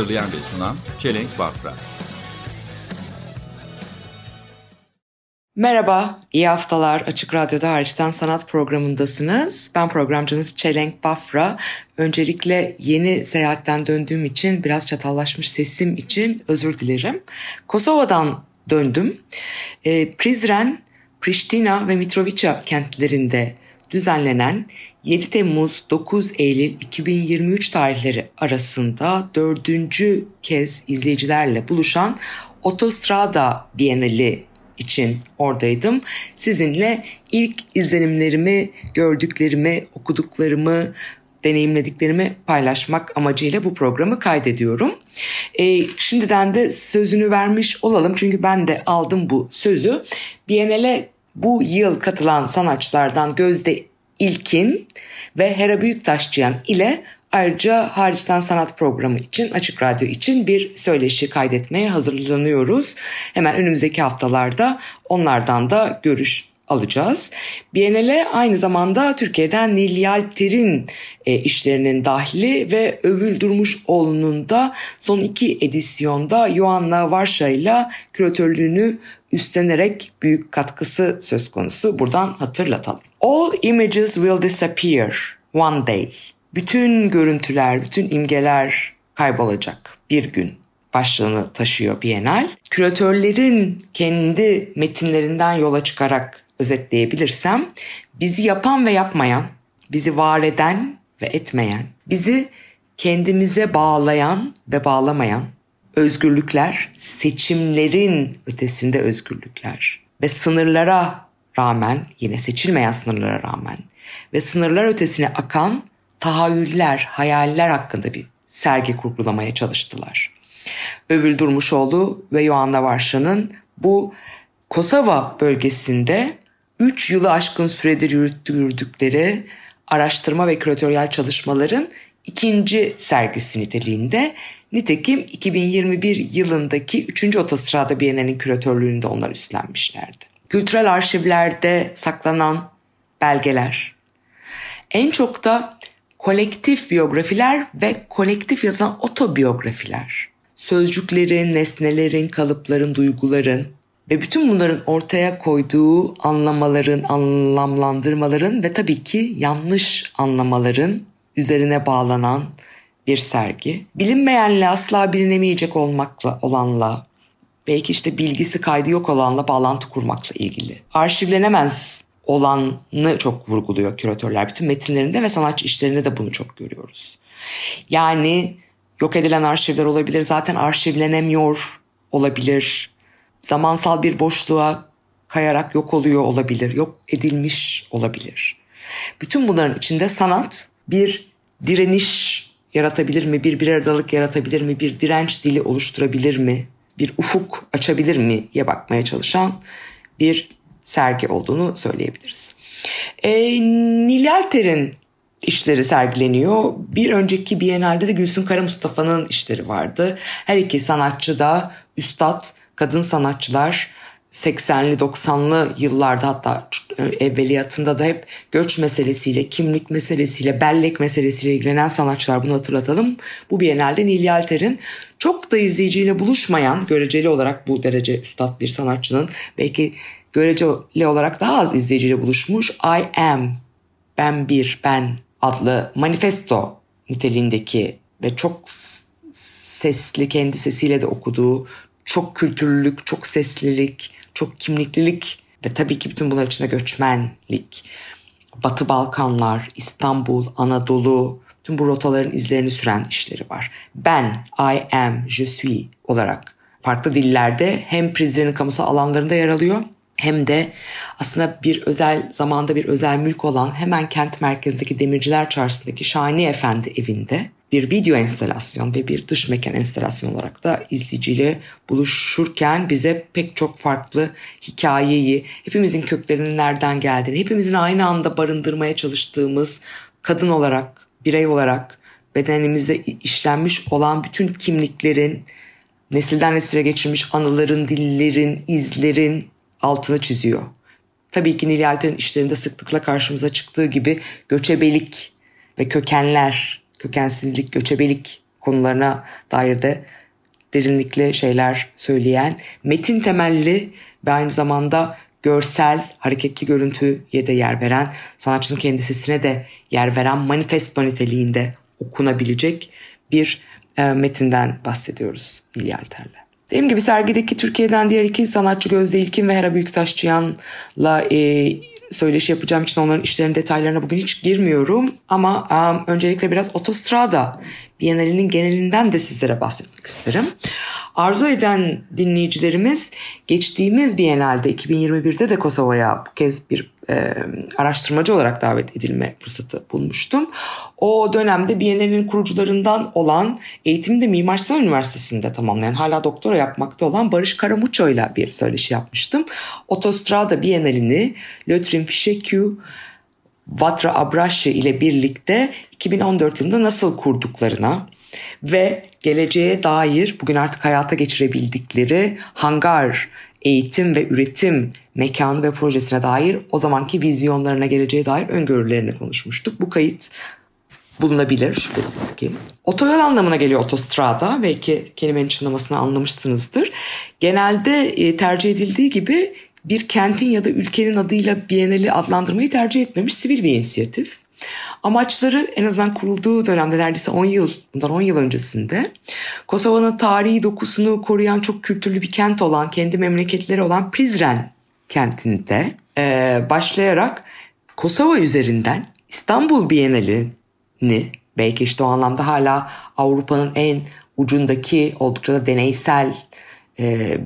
Hazırlayan ve sunan Çelenk Bafra. Merhaba, iyi haftalar. Açık Radyo'da Hariçten Sanat programındasınız. Ben programcınız Çelenk Bafra. Öncelikle yeni seyahatten döndüğüm için, biraz çatallaşmış sesim için özür dilerim. Kosova'dan döndüm. E, Prizren, Priştina ve Mitrovica kentlerinde düzenlenen 7 Temmuz 9 Eylül 2023 tarihleri arasında dördüncü kez izleyicilerle buluşan Otostrada Bienali için oradaydım. Sizinle ilk izlenimlerimi, gördüklerimi, okuduklarımı, deneyimlediklerimi paylaşmak amacıyla bu programı kaydediyorum. E, şimdiden de sözünü vermiş olalım çünkü ben de aldım bu sözü. Biennale bu yıl katılan sanatçılardan Gözde İlkin ve Hera Büyüktaşçıyan ile ayrıca hariçten sanat programı için Açık Radyo için bir söyleşi kaydetmeye hazırlanıyoruz. Hemen önümüzdeki haftalarda onlardan da görüş alacağız. Biennale aynı zamanda Türkiye'den Nil Yalpter'in e, işlerinin dahili ve Övül Durmuşoğlu'nun da son iki edisyonda Yoanna Varşa ile küratörlüğünü üstlenerek büyük katkısı söz konusu. Buradan hatırlatalım. All images will disappear one day. Bütün görüntüler, bütün imgeler kaybolacak bir gün başlığını taşıyor Bienal. Küratörlerin kendi metinlerinden yola çıkarak özetleyebilirsem bizi yapan ve yapmayan, bizi var eden ve etmeyen, bizi kendimize bağlayan ve bağlamayan özgürlükler, seçimlerin ötesinde özgürlükler ve sınırlara rağmen, yine seçilmeyen sınırlara rağmen ve sınırlar ötesine akan tahayyüller, hayaller hakkında bir sergi kurgulamaya çalıştılar. Övül Durmuşoğlu ve Yoanna Varşa'nın bu Kosova bölgesinde 3 yılı aşkın süredir yürüttürdükleri araştırma ve küratöryel çalışmaların ikinci sergisi niteliğinde. Nitekim 2021 yılındaki 3. Otosırada Bienal'in küratörlüğünde onlar üstlenmişlerdi. Kültürel arşivlerde saklanan belgeler, en çok da kolektif biyografiler ve kolektif yazılan otobiyografiler. Sözcüklerin, nesnelerin, kalıpların, duyguların ve bütün bunların ortaya koyduğu anlamaların, anlamlandırmaların ve tabii ki yanlış anlamaların üzerine bağlanan bir sergi. Bilinmeyenle asla bilinemeyecek olmakla olanla belki işte bilgisi kaydı yok olanla bağlantı kurmakla ilgili. Arşivlenemez olanı çok vurguluyor küratörler. Bütün metinlerinde ve sanatçı işlerinde de bunu çok görüyoruz. Yani yok edilen arşivler olabilir, zaten arşivlenemiyor olabilir. Zamansal bir boşluğa kayarak yok oluyor olabilir, yok edilmiş olabilir. Bütün bunların içinde sanat bir direniş yaratabilir mi, bir bir aradalık yaratabilir mi, bir direnç dili oluşturabilir mi, bir ufuk açabilir mi diye bakmaya çalışan bir sergi olduğunu söyleyebiliriz. E, Nilalter'in işleri sergileniyor. Bir önceki Biennale'de de Gülsün Kara Mustafa'nın işleri vardı. Her iki sanatçı da üstad, kadın sanatçılar 80'li 90'lı yıllarda hatta evveliyatında da hep göç meselesiyle, kimlik meselesiyle, bellek meselesiyle ilgilenen sanatçılar bunu hatırlatalım. Bu Biennale'de Nil Yalter'in çok da izleyiciyle buluşmayan, göreceli olarak bu derece üstad bir sanatçının belki göreceli olarak daha az izleyiciyle buluşmuş I Am, Ben Bir, Ben adlı manifesto niteliğindeki ve çok sesli kendi sesiyle de okuduğu çok kültürlülük, çok seslilik, çok kimliklilik ve tabii ki bütün bunlar içinde göçmenlik, Batı Balkanlar, İstanbul, Anadolu, tüm bu rotaların izlerini süren işleri var. Ben, I am, je suis olarak farklı dillerde hem Prizren'in kamusal alanlarında yer alıyor hem de aslında bir özel zamanda bir özel mülk olan hemen kent merkezindeki Demirciler Çarşısı'ndaki Şahini Efendi evinde bir video enstalasyon ve bir dış mekan enstalasyon olarak da izleyiciyle buluşurken bize pek çok farklı hikayeyi, hepimizin köklerinin nereden geldiğini, hepimizin aynı anda barındırmaya çalıştığımız kadın olarak, birey olarak bedenimize işlenmiş olan bütün kimliklerin, nesilden nesile geçirmiş anıların, dillerin, izlerin altını çiziyor. Tabii ki Nilay Alter'in işlerinde sıklıkla karşımıza çıktığı gibi göçebelik ve kökenler, kökensizlik, göçebelik konularına dair de derinlikli şeyler söyleyen, metin temelli ve aynı zamanda görsel, hareketli görüntüye de yer veren, sanatçının kendi sesine de yer veren manifesto niteliğinde okunabilecek bir e, metinden bahsediyoruz Nilay Alter'le. Dediğim gibi sergideki Türkiye'den diğer iki sanatçı Gözde İlkin ve Hera Büyüktaşçıyan'la e, söyleşi yapacağım için onların işlerinin detaylarına bugün hiç girmiyorum. Ama um, öncelikle biraz Otostrada Bienalinin genelinden de sizlere bahsetmek isterim. Arzu eden dinleyicilerimiz geçtiğimiz Bienalde 2021'de de Kosova'ya bu kez bir e, araştırmacı olarak davet edilme fırsatı bulmuştum. O dönemde Bienalinin kurucularından olan eğitimde Mimar Sinan Üniversitesi'nde tamamlayan hala doktora yapmakta olan Barış Karamuço ile bir söyleşi yapmıştım. Otostrada Bienalini Lötrin Fişekü Vatra Abrashi ile birlikte 2014 yılında nasıl kurduklarına ve geleceğe dair bugün artık hayata geçirebildikleri hangar, eğitim ve üretim mekanı ve projesine dair o zamanki vizyonlarına geleceğe dair öngörülerini konuşmuştuk. Bu kayıt bulunabilir şüphesiz ki. Otoyol anlamına geliyor otostrada. Belki kelimenin çınlamasını anlamışsınızdır. Genelde e, tercih edildiği gibi bir kentin ya da ülkenin adıyla Biennale'i adlandırmayı tercih etmemiş sivil bir inisiyatif. Amaçları en azından kurulduğu dönemde neredeyse 10 yıl, bundan 10 yıl öncesinde Kosova'nın tarihi dokusunu koruyan çok kültürlü bir kent olan, kendi memleketleri olan Prizren kentinde e, başlayarak Kosova üzerinden İstanbul Bienalini belki işte o anlamda hala Avrupa'nın en ucundaki oldukça da deneysel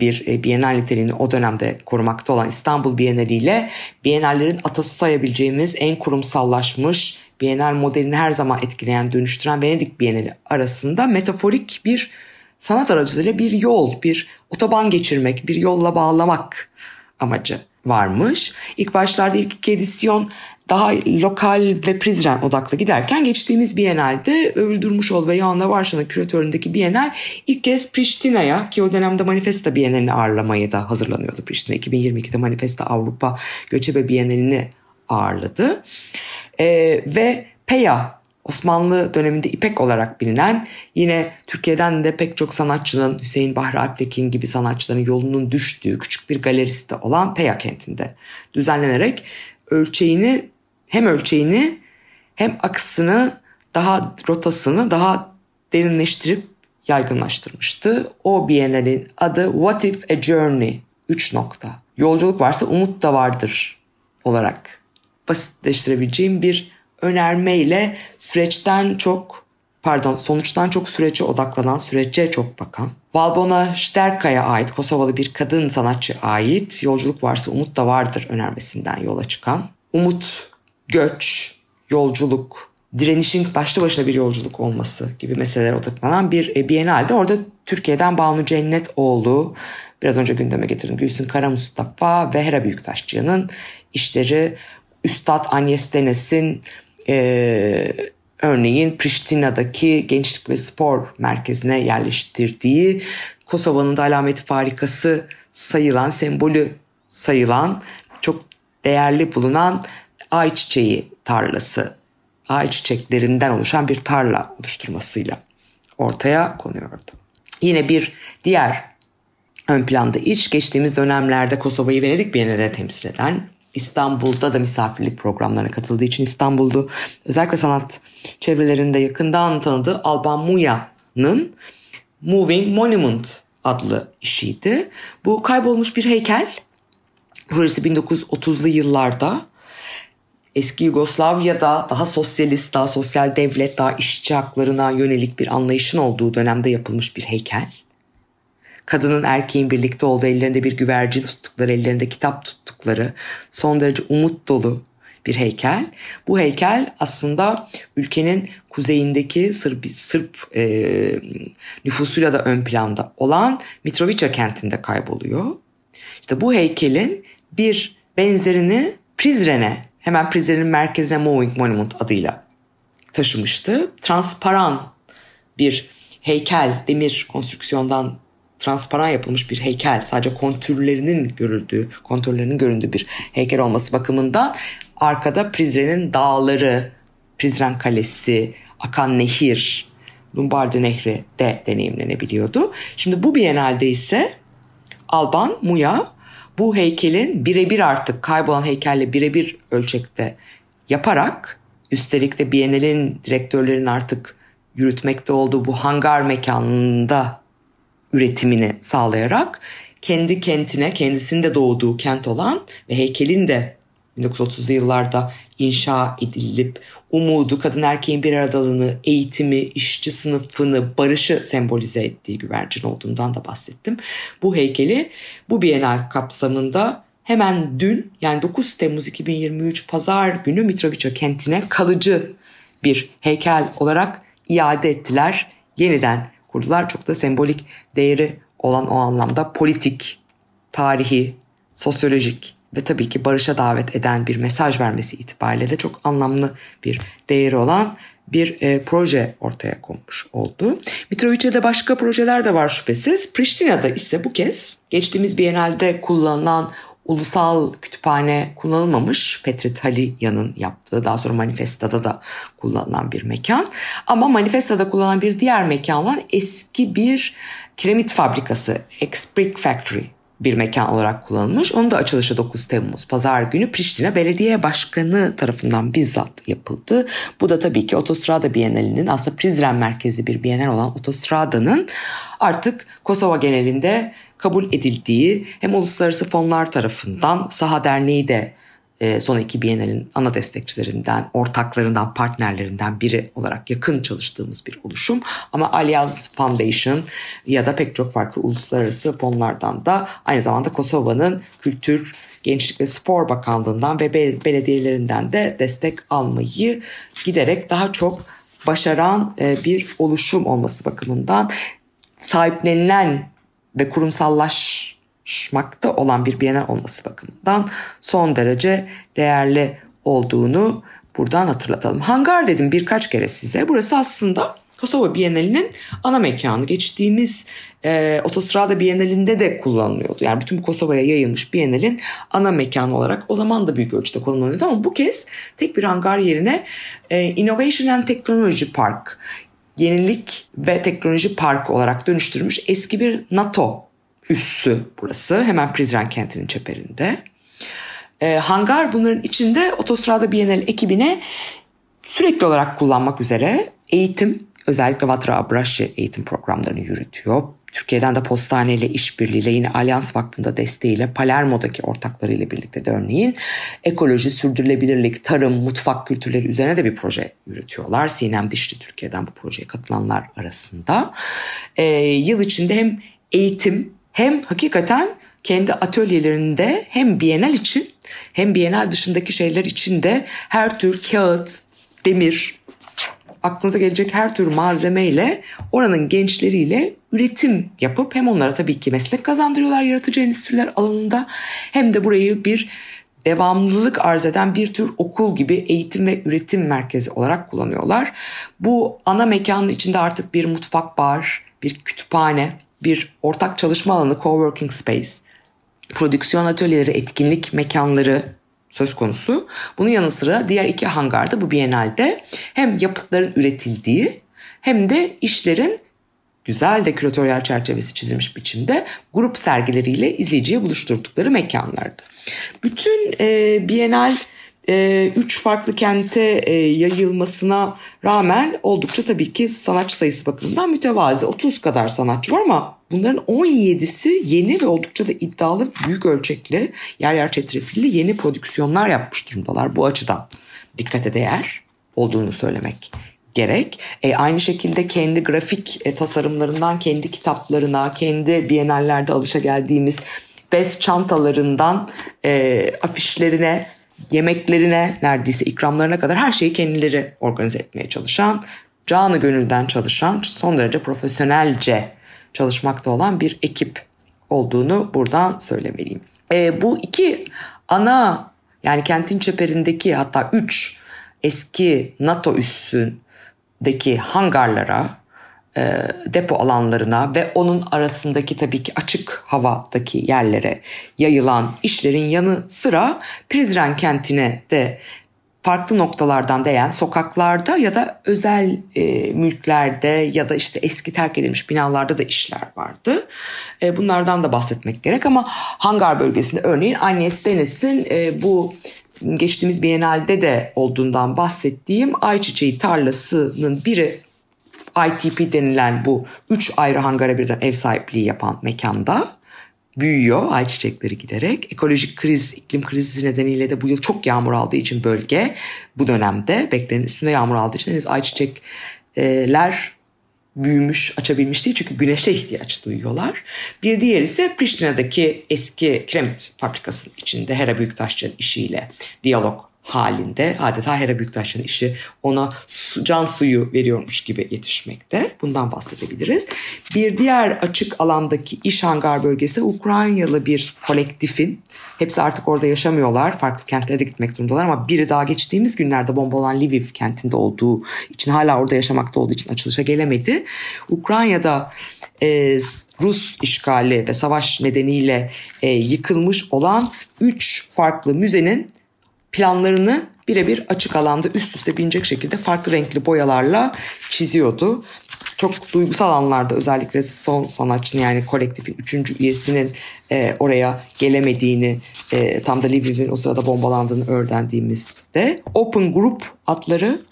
bir e, Bienal niteliğini o dönemde korumakta olan İstanbul Bienali ile Bienallerin atası sayabileceğimiz en kurumsallaşmış Bienal modelini her zaman etkileyen, dönüştüren Venedik Bienali arasında metaforik bir sanat aracılığıyla bir yol, bir otoban geçirmek, bir yolla bağlamak amacı varmış. İlk başlarda ilk edisyon daha lokal ve Prizren odaklı giderken geçtiğimiz Biennale'de Öldürmüşoğlu ve Yohanna Varşan'ın küratöründeki Biennale ilk kez Priştine'ye ki o dönemde Manifesta Biennale'ini ağırlamaya da hazırlanıyordu Priştine. 2022'de Manifesta Avrupa Göçebe Biennale'ini ağırladı. Ee, ve PEA Osmanlı döneminde İpek olarak bilinen yine Türkiye'den de pek çok sanatçının Hüseyin Bahri Alptekin gibi sanatçıların yolunun düştüğü küçük bir galeriste olan Peya kentinde düzenlenerek ölçeğini hem ölçeğini hem akısını daha rotasını daha derinleştirip yaygınlaştırmıştı. O Biennale'nin adı What If a Journey 3 nokta. Yolculuk varsa umut da vardır olarak basitleştirebileceğim bir önermeyle süreçten çok pardon sonuçtan çok sürece odaklanan sürece çok bakan Valbona Sterka'ya ait Kosovalı bir kadın sanatçı ait Yolculuk Varsa Umut da Vardır önermesinden yola çıkan umut, göç, yolculuk, direnişin başlı başına bir yolculuk olması gibi meselelere odaklanan bir e, Biennale'de orada Türkiye'den Banu Cennetoğlu, biraz önce gündeme getirdim Gülsün Kara Mustafa ve Hera Büyüktaşçı'nın işleri Üstad Agnes Denes'in e, örneğin Priştina'daki Gençlik ve Spor Merkezi'ne yerleştirdiği Kosova'nın da alameti farikası sayılan, sembolü sayılan çok değerli bulunan ayçiçeği tarlası, ayçiçeklerinden oluşan bir tarla oluşturmasıyla ortaya konuyordu. Yine bir diğer ön planda iç geçtiğimiz dönemlerde Kosova'yı Venedik Bienali'de temsil eden İstanbul'da da misafirlik programlarına katıldığı için İstanbul'du. Özellikle sanat çevrelerinde yakından tanıdığı Alban Muya'nın Moving Monument adlı işiydi. Bu kaybolmuş bir heykel. Projesi 1930'lu yıllarda eski Yugoslavya'da daha sosyalist, daha sosyal devlet, daha işçi haklarına yönelik bir anlayışın olduğu dönemde yapılmış bir heykel. Kadının erkeğin birlikte olduğu ellerinde bir güvercin tuttukları, ellerinde kitap tuttukları son derece umut dolu bir heykel. Bu heykel aslında ülkenin kuzeyindeki Sırp, Sırp e, nüfusuyla da ön planda olan Mitrovica kentinde kayboluyor. İşte bu heykelin bir benzerini Prizren'e hemen Prizren'in merkezine Moving Monument adıyla taşımıştı. Transparan bir heykel, demir konstrüksiyondan transparan yapılmış bir heykel. Sadece kontürlerinin görüldüğü, kontürlerinin göründüğü bir heykel olması bakımından arkada Prizren'in dağları, Prizren Kalesi, akan nehir, Lombardi Nehri de deneyimlenebiliyordu. Şimdi bu Biennale'de ise Alban Muya bu heykelin birebir artık kaybolan heykelle birebir ölçekte yaparak üstelik de Biennale'in direktörlerin artık yürütmekte olduğu bu hangar mekanında üretimini sağlayarak kendi kentine, kendisinde doğduğu kent olan ve heykelin de 1930'lu yıllarda inşa edilip umudu, kadın erkeğin bir aradalığını, eğitimi, işçi sınıfını, barışı sembolize ettiği güvercin olduğundan da bahsettim. Bu heykeli bu Bienal kapsamında hemen dün yani 9 Temmuz 2023 Pazar günü Mitrovica kentine kalıcı bir heykel olarak iade ettiler. Yeniden kurdular. Çok da sembolik değeri olan o anlamda politik, tarihi, sosyolojik ve tabii ki barışa davet eden bir mesaj vermesi itibariyle de çok anlamlı bir değeri olan bir e, proje ortaya konmuş oldu. Mitrovica'da başka projeler de var şüphesiz. Priştina'da ise bu kez geçtiğimiz Biennale'de kullanılan ulusal kütüphane kullanılmamış. Petri Taliya'nın yaptığı daha sonra Manifesta'da da kullanılan bir mekan. Ama Manifesta'da kullanılan bir diğer mekan olan eski bir kiremit fabrikası, X-Brick Factory bir mekan olarak kullanılmış. Onun da açılışı 9 Temmuz Pazar günü Priştine Belediye Başkanı tarafından bizzat yapıldı. Bu da tabii ki Otostrada Bienalinin aslında Prizren merkezi bir bienal olan Otostrada'nın artık Kosova genelinde kabul edildiği hem uluslararası fonlar tarafından Saha Derneği de son iki Bienal'in ana destekçilerinden, ortaklarından, partnerlerinden biri olarak yakın çalıştığımız bir oluşum. Ama Allianz Foundation ya da pek çok farklı uluslararası fonlardan da aynı zamanda Kosova'nın Kültür, Gençlik ve Spor Bakanlığı'ndan ve belediyelerinden de destek almayı giderek daha çok başaran e, bir oluşum olması bakımından sahiplenilen ve kurumsallaş şmakta olan bir bienal olması bakımından son derece değerli olduğunu buradan hatırlatalım. Hangar dedim birkaç kere size. Burası aslında Kosova Bienalinin ana mekanı. Geçtiğimiz e, Otostrada Bienalinde de kullanılıyordu. Yani bütün bu Kosova'ya yayılmış Bienalin ana mekanı olarak o zaman da büyük ölçüde kullanılıyordu. Ama bu kez tek bir hangar yerine e, Innovation and Technology Park, yenilik ve teknoloji parkı olarak dönüştürmüş eski bir NATO üssü burası. Hemen Prizren kentinin çeperinde. E, hangar bunların içinde Otostrada Bienal ekibine sürekli olarak kullanmak üzere eğitim, özellikle Vatra Abrashi eğitim programlarını yürütüyor. Türkiye'den de postane ile işbirliğiyle yine Alyans Vakfı'nda desteğiyle Palermo'daki ortaklarıyla birlikte de örneğin ekoloji, sürdürülebilirlik, tarım, mutfak kültürleri üzerine de bir proje yürütüyorlar. Sinem Dişli Türkiye'den bu projeye katılanlar arasında. Ee, yıl içinde hem eğitim hem hakikaten kendi atölyelerinde hem Bienal için hem Bienal dışındaki şeyler için de her tür kağıt, demir, aklınıza gelecek her tür malzemeyle oranın gençleriyle üretim yapıp hem onlara tabii ki meslek kazandırıyorlar yaratıcı endüstriler alanında hem de burayı bir devamlılık arz eden bir tür okul gibi eğitim ve üretim merkezi olarak kullanıyorlar. Bu ana mekanın içinde artık bir mutfak bar, bir kütüphane, bir ortak çalışma alanı coworking space, prodüksiyon atölyeleri, etkinlik mekanları söz konusu. Bunun yanı sıra diğer iki hangarda bu Biennale'de hem yapıtların üretildiği hem de işlerin güzel de küratöryel çerçevesi çizilmiş biçimde grup sergileriyle izleyiciye buluşturdukları mekanlardı. Bütün e, Biennale e, üç farklı kente e, yayılmasına rağmen oldukça tabii ki sanatçı sayısı bakımından mütevazi. 30 kadar sanatçı var ama bunların 17'si yeni ve oldukça da iddialı büyük ölçekli yer yer çetrefilli yeni prodüksiyonlar yapmış durumdalar. Bu açıdan dikkate değer olduğunu söylemek gerek. E, aynı şekilde kendi grafik e, tasarımlarından kendi kitaplarına, kendi bienallerde alışa geldiğimiz bez çantalarından e, afişlerine yemeklerine neredeyse ikramlarına kadar her şeyi kendileri organize etmeye çalışan, canı gönülden çalışan, son derece profesyonelce çalışmakta olan bir ekip olduğunu buradan söylemeliyim. E, bu iki ana yani kentin çeperindeki hatta üç eski NATO üssündeki hangarlara e, depo alanlarına ve onun arasındaki tabii ki açık havadaki yerlere yayılan işlerin yanı sıra Prizren kentine de farklı noktalardan değen sokaklarda ya da özel e, mülklerde ya da işte eski terk edilmiş binalarda da işler vardı. E, bunlardan da bahsetmek gerek ama hangar bölgesinde örneğin Agnes Deniz'in e, bu geçtiğimiz Biennale'de de olduğundan bahsettiğim ayçiçeği tarlasının biri ITP denilen bu üç ayrı hangara birden ev sahipliği yapan mekanda büyüyor ayçiçekleri giderek. Ekolojik kriz, iklim krizi nedeniyle de bu yıl çok yağmur aldığı için bölge bu dönemde beklenenin üstünde yağmur aldığı için henüz ayçiçekler büyümüş, açabilmiş değil çünkü güneşe ihtiyaç duyuyorlar. Bir diğer ise Priştine'deki eski kiremit fabrikasının içinde Hera Büyüktaşçı'nın işiyle diyalog halinde adeta Hera Büyüktaş'ın işi ona su, can suyu veriyormuş gibi yetişmekte. Bundan bahsedebiliriz. Bir diğer açık alandaki iş hangar bölgesi Ukraynalı bir kolektifin. Hepsi artık orada yaşamıyorlar. Farklı kentlere de gitmek durumundalar ama biri daha geçtiğimiz günlerde bomba olan Lviv kentinde olduğu için hala orada yaşamakta olduğu için açılışa gelemedi. Ukrayna'da e, Rus işgali ve savaş nedeniyle e, yıkılmış olan 3 farklı müzenin planlarını birebir açık alanda üst üste binecek şekilde farklı renkli boyalarla çiziyordu. Çok duygusal anlarda özellikle son sanatçının yani kolektifin üçüncü üyesinin e, oraya gelemediğini e, tam da Lviv'in o sırada bombalandığını öğrendiğimizde Open Group adları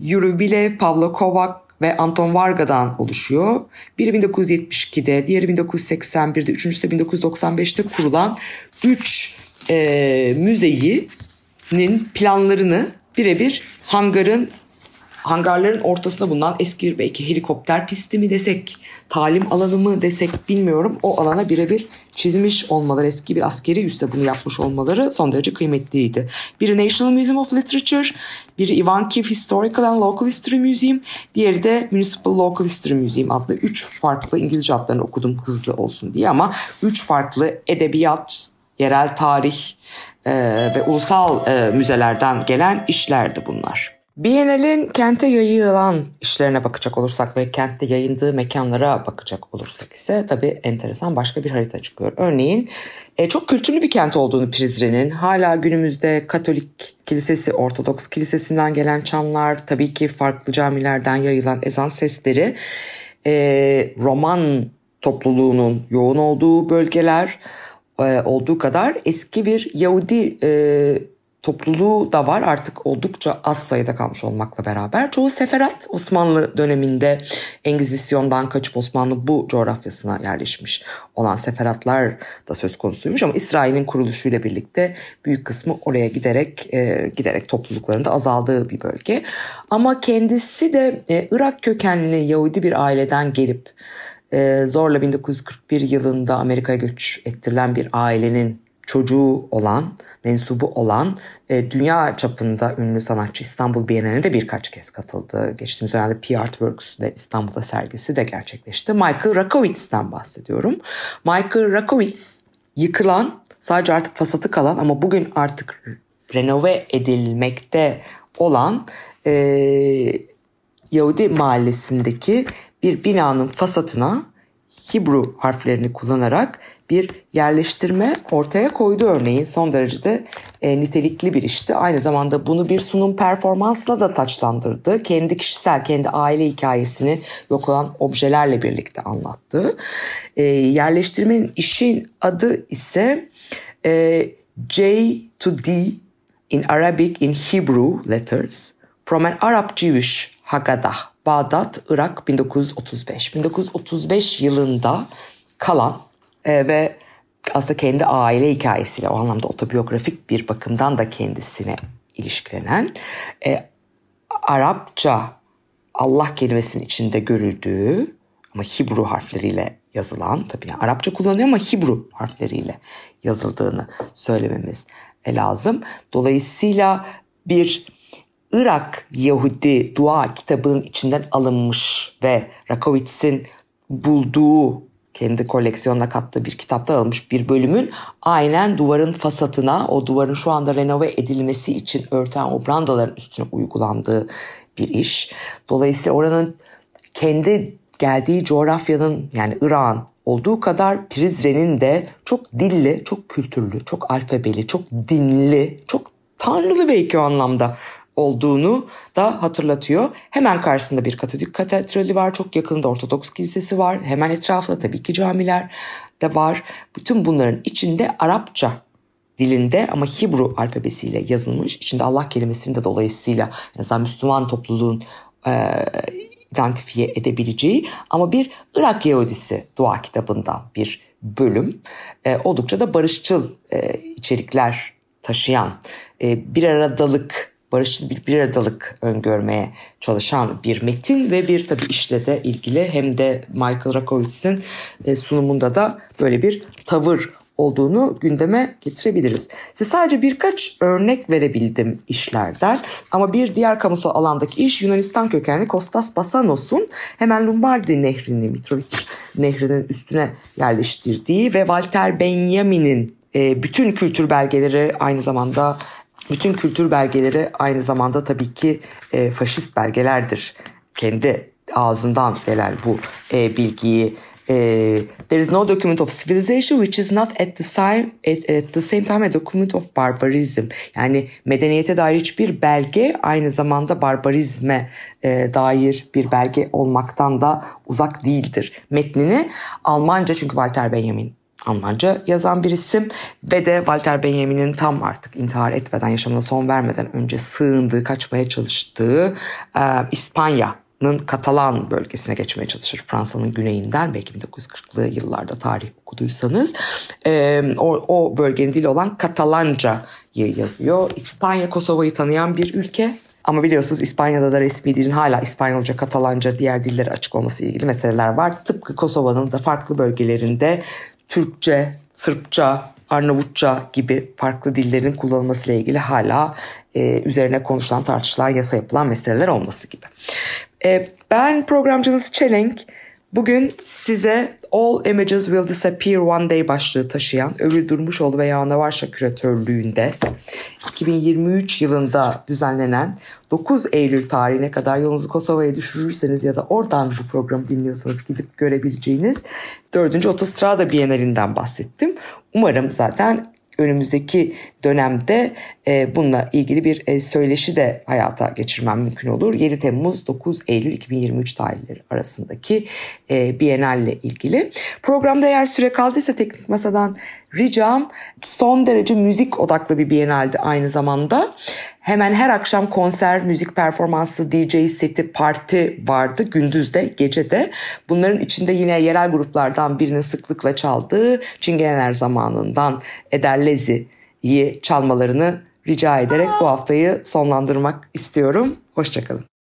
Yuri Pavlo Kovac ve Anton Varga'dan oluşuyor. Biri 1972'de, diğeri 1981'de, üçüncüsü de 1995'te kurulan 3 e, müzeyi nin planlarını birebir hangarın hangarların ortasında bulunan eski belki helikopter pisti mi desek, talim alanı mı desek bilmiyorum. O alana birebir çizmiş olmaları, eski bir askeri üste bunu yapmış olmaları son derece kıymetliydi. Biri National Museum of Literature, biri Ivankiv Historical and Local History Museum, diğeri de Municipal Local History Museum adlı üç farklı İngilizce adlarını okudum hızlı olsun diye ama üç farklı edebiyat, yerel tarih e, ve ulusal e, müzelerden gelen işlerdi bunlar. Biennale'in kente yayılan işlerine bakacak olursak ve kentte yayındığı mekanlara bakacak olursak ise tabii enteresan başka bir harita çıkıyor. Örneğin e, çok kültürlü bir kent olduğunu Prizren'in hala günümüzde Katolik Kilisesi, Ortodoks Kilisesi'nden gelen çanlar, tabii ki farklı camilerden yayılan ezan sesleri, e, Roman topluluğunun yoğun olduğu bölgeler, olduğu kadar eski bir Yahudi e, topluluğu da var artık oldukça az sayıda kalmış olmakla beraber. Çoğu seferat Osmanlı döneminde Engizisyon'dan kaçıp Osmanlı bu coğrafyasına yerleşmiş olan seferatlar da söz konusuymuş ama İsrail'in kuruluşuyla birlikte büyük kısmı oraya giderek e, giderek topluluklarında azaldığı bir bölge. Ama kendisi de e, Irak kökenli Yahudi bir aileden gelip e, zorla 1941 yılında Amerika'ya göç ettirilen bir ailenin çocuğu olan, mensubu olan e, dünya çapında ünlü sanatçı İstanbul Bienali'ne de birkaç kez katıldı. Geçtiğimiz dönemde P Artworks'de İstanbul'da sergisi de gerçekleşti. Michael Rakowitz'ten bahsediyorum. Michael Rakowitz yıkılan, sadece artık fasatı kalan ama bugün artık renove edilmekte olan e, Yahudi mahallesindeki bir binanın fasatına Hibru harflerini kullanarak bir yerleştirme ortaya koydu örneğin son derecede e, nitelikli bir işti. Aynı zamanda bunu bir sunum performansla da taçlandırdı. Kendi kişisel, kendi aile hikayesini yok olan objelerle birlikte anlattı. E, yerleştirmenin işin adı ise e, J to D in Arabic in Hebrew letters from an Arab Jewish Haggadah. Bağdat, Irak 1935. 1935 yılında kalan e, ve aslında kendi aile hikayesiyle o anlamda otobiyografik bir bakımdan da kendisine ilişkilenen e, Arapça Allah kelimesinin içinde görüldüğü ama Hibru harfleriyle yazılan tabii yani Arapça kullanıyor ama Hibru harfleriyle yazıldığını söylememiz lazım. Dolayısıyla bir Irak Yahudi dua kitabının içinden alınmış ve Rakowitz'in bulduğu kendi koleksiyonuna kattığı bir kitapta alınmış bir bölümün aynen duvarın fasatına o duvarın şu anda renove edilmesi için örten o brandaların üstüne uygulandığı bir iş. Dolayısıyla oranın kendi geldiği coğrafyanın yani Irak'ın olduğu kadar Prizren'in de çok dilli, çok kültürlü, çok alfabeli, çok dinli, çok tanrılı belki o anlamda olduğunu da hatırlatıyor. Hemen karşısında bir Katolik katedrali var. Çok yakında Ortodoks kilisesi var. Hemen etrafında tabii ki camiler de var. Bütün bunların içinde Arapça dilinde ama Hibru alfabesiyle yazılmış. İçinde Allah kelimesini de dolayısıyla azından Müslüman topluluğun e, identifiye edebileceği ama bir Irak Yahudisi dua kitabından bir bölüm. E, oldukça da barışçıl e, içerikler taşıyan e, bir aradalık barışçıl bir bir aradalık öngörmeye çalışan bir metin ve bir tabii işle de ilgili hem de Michael Rakowitz'in e, sunumunda da böyle bir tavır olduğunu gündeme getirebiliriz. Size sadece birkaç örnek verebildim işlerden ama bir diğer kamusal alandaki iş Yunanistan kökenli Kostas Basanos'un hemen Lombardi nehrini, Mitrovic nehrinin üstüne yerleştirdiği ve Walter Benjamin'in e, bütün kültür belgeleri aynı zamanda bütün kültür belgeleri aynı zamanda tabii ki e, faşist belgelerdir. Kendi ağzından gelen bu e, bilgiyi e, there is no document of civilization which is not at the same at, at the same time a document of barbarism. Yani medeniyete dair hiçbir belge aynı zamanda barbarizme e, dair bir belge olmaktan da uzak değildir. Metnini Almanca çünkü Walter Benjamin Almanca yazan bir isim ve de Walter Benjamin'in tam artık intihar etmeden, yaşamına son vermeden önce sığındığı, kaçmaya çalıştığı e, İspanya'nın Katalan bölgesine geçmeye çalışır. Fransa'nın güneyinden belki 1940'lı yıllarda tarih okuduysanız e, o, o bölgenin dili olan Katalanca'yı yazıyor. İspanya Kosova'yı tanıyan bir ülke. Ama biliyorsunuz İspanya'da da resmi dilin hala İspanyolca, Katalanca, diğer dilleri açık olması ilgili meseleler var. Tıpkı Kosova'nın da farklı bölgelerinde Türkçe, Sırpça, Arnavutça gibi farklı dillerin kullanılmasıyla ilgili hala e, üzerine konuşulan, tartışılan, yasa yapılan meseleler olması gibi. E, ben programcınız Çelenk. Bugün size All Images Will Disappear One Day başlığı taşıyan Övül Durmuşoğlu ve Yağna Varşa küratörlüğünde 2023 yılında düzenlenen 9 Eylül tarihine kadar yolunuzu Kosova'ya düşürürseniz ya da oradan bu programı dinliyorsanız gidip görebileceğiniz 4. Otostrada Bienalinden bahsettim. Umarım zaten önümüzdeki dönemde e, bununla ilgili bir e, söyleşi de hayata geçirmem mümkün olur. 7 Temmuz 9 Eylül 2023 tarihleri arasındaki e, Bienal ile ilgili. Programda eğer süre kaldıysa teknik masadan ricam son derece müzik odaklı bir Bienaldi aynı zamanda. Hemen her akşam konser, müzik performansı, DJ seti, parti vardı gündüz de gece de. Bunların içinde yine yerel gruplardan birinin sıklıkla çaldığı Çingeneler zamanından Eder Lezi'yi çalmalarını rica ederek bu haftayı sonlandırmak istiyorum. Hoşçakalın.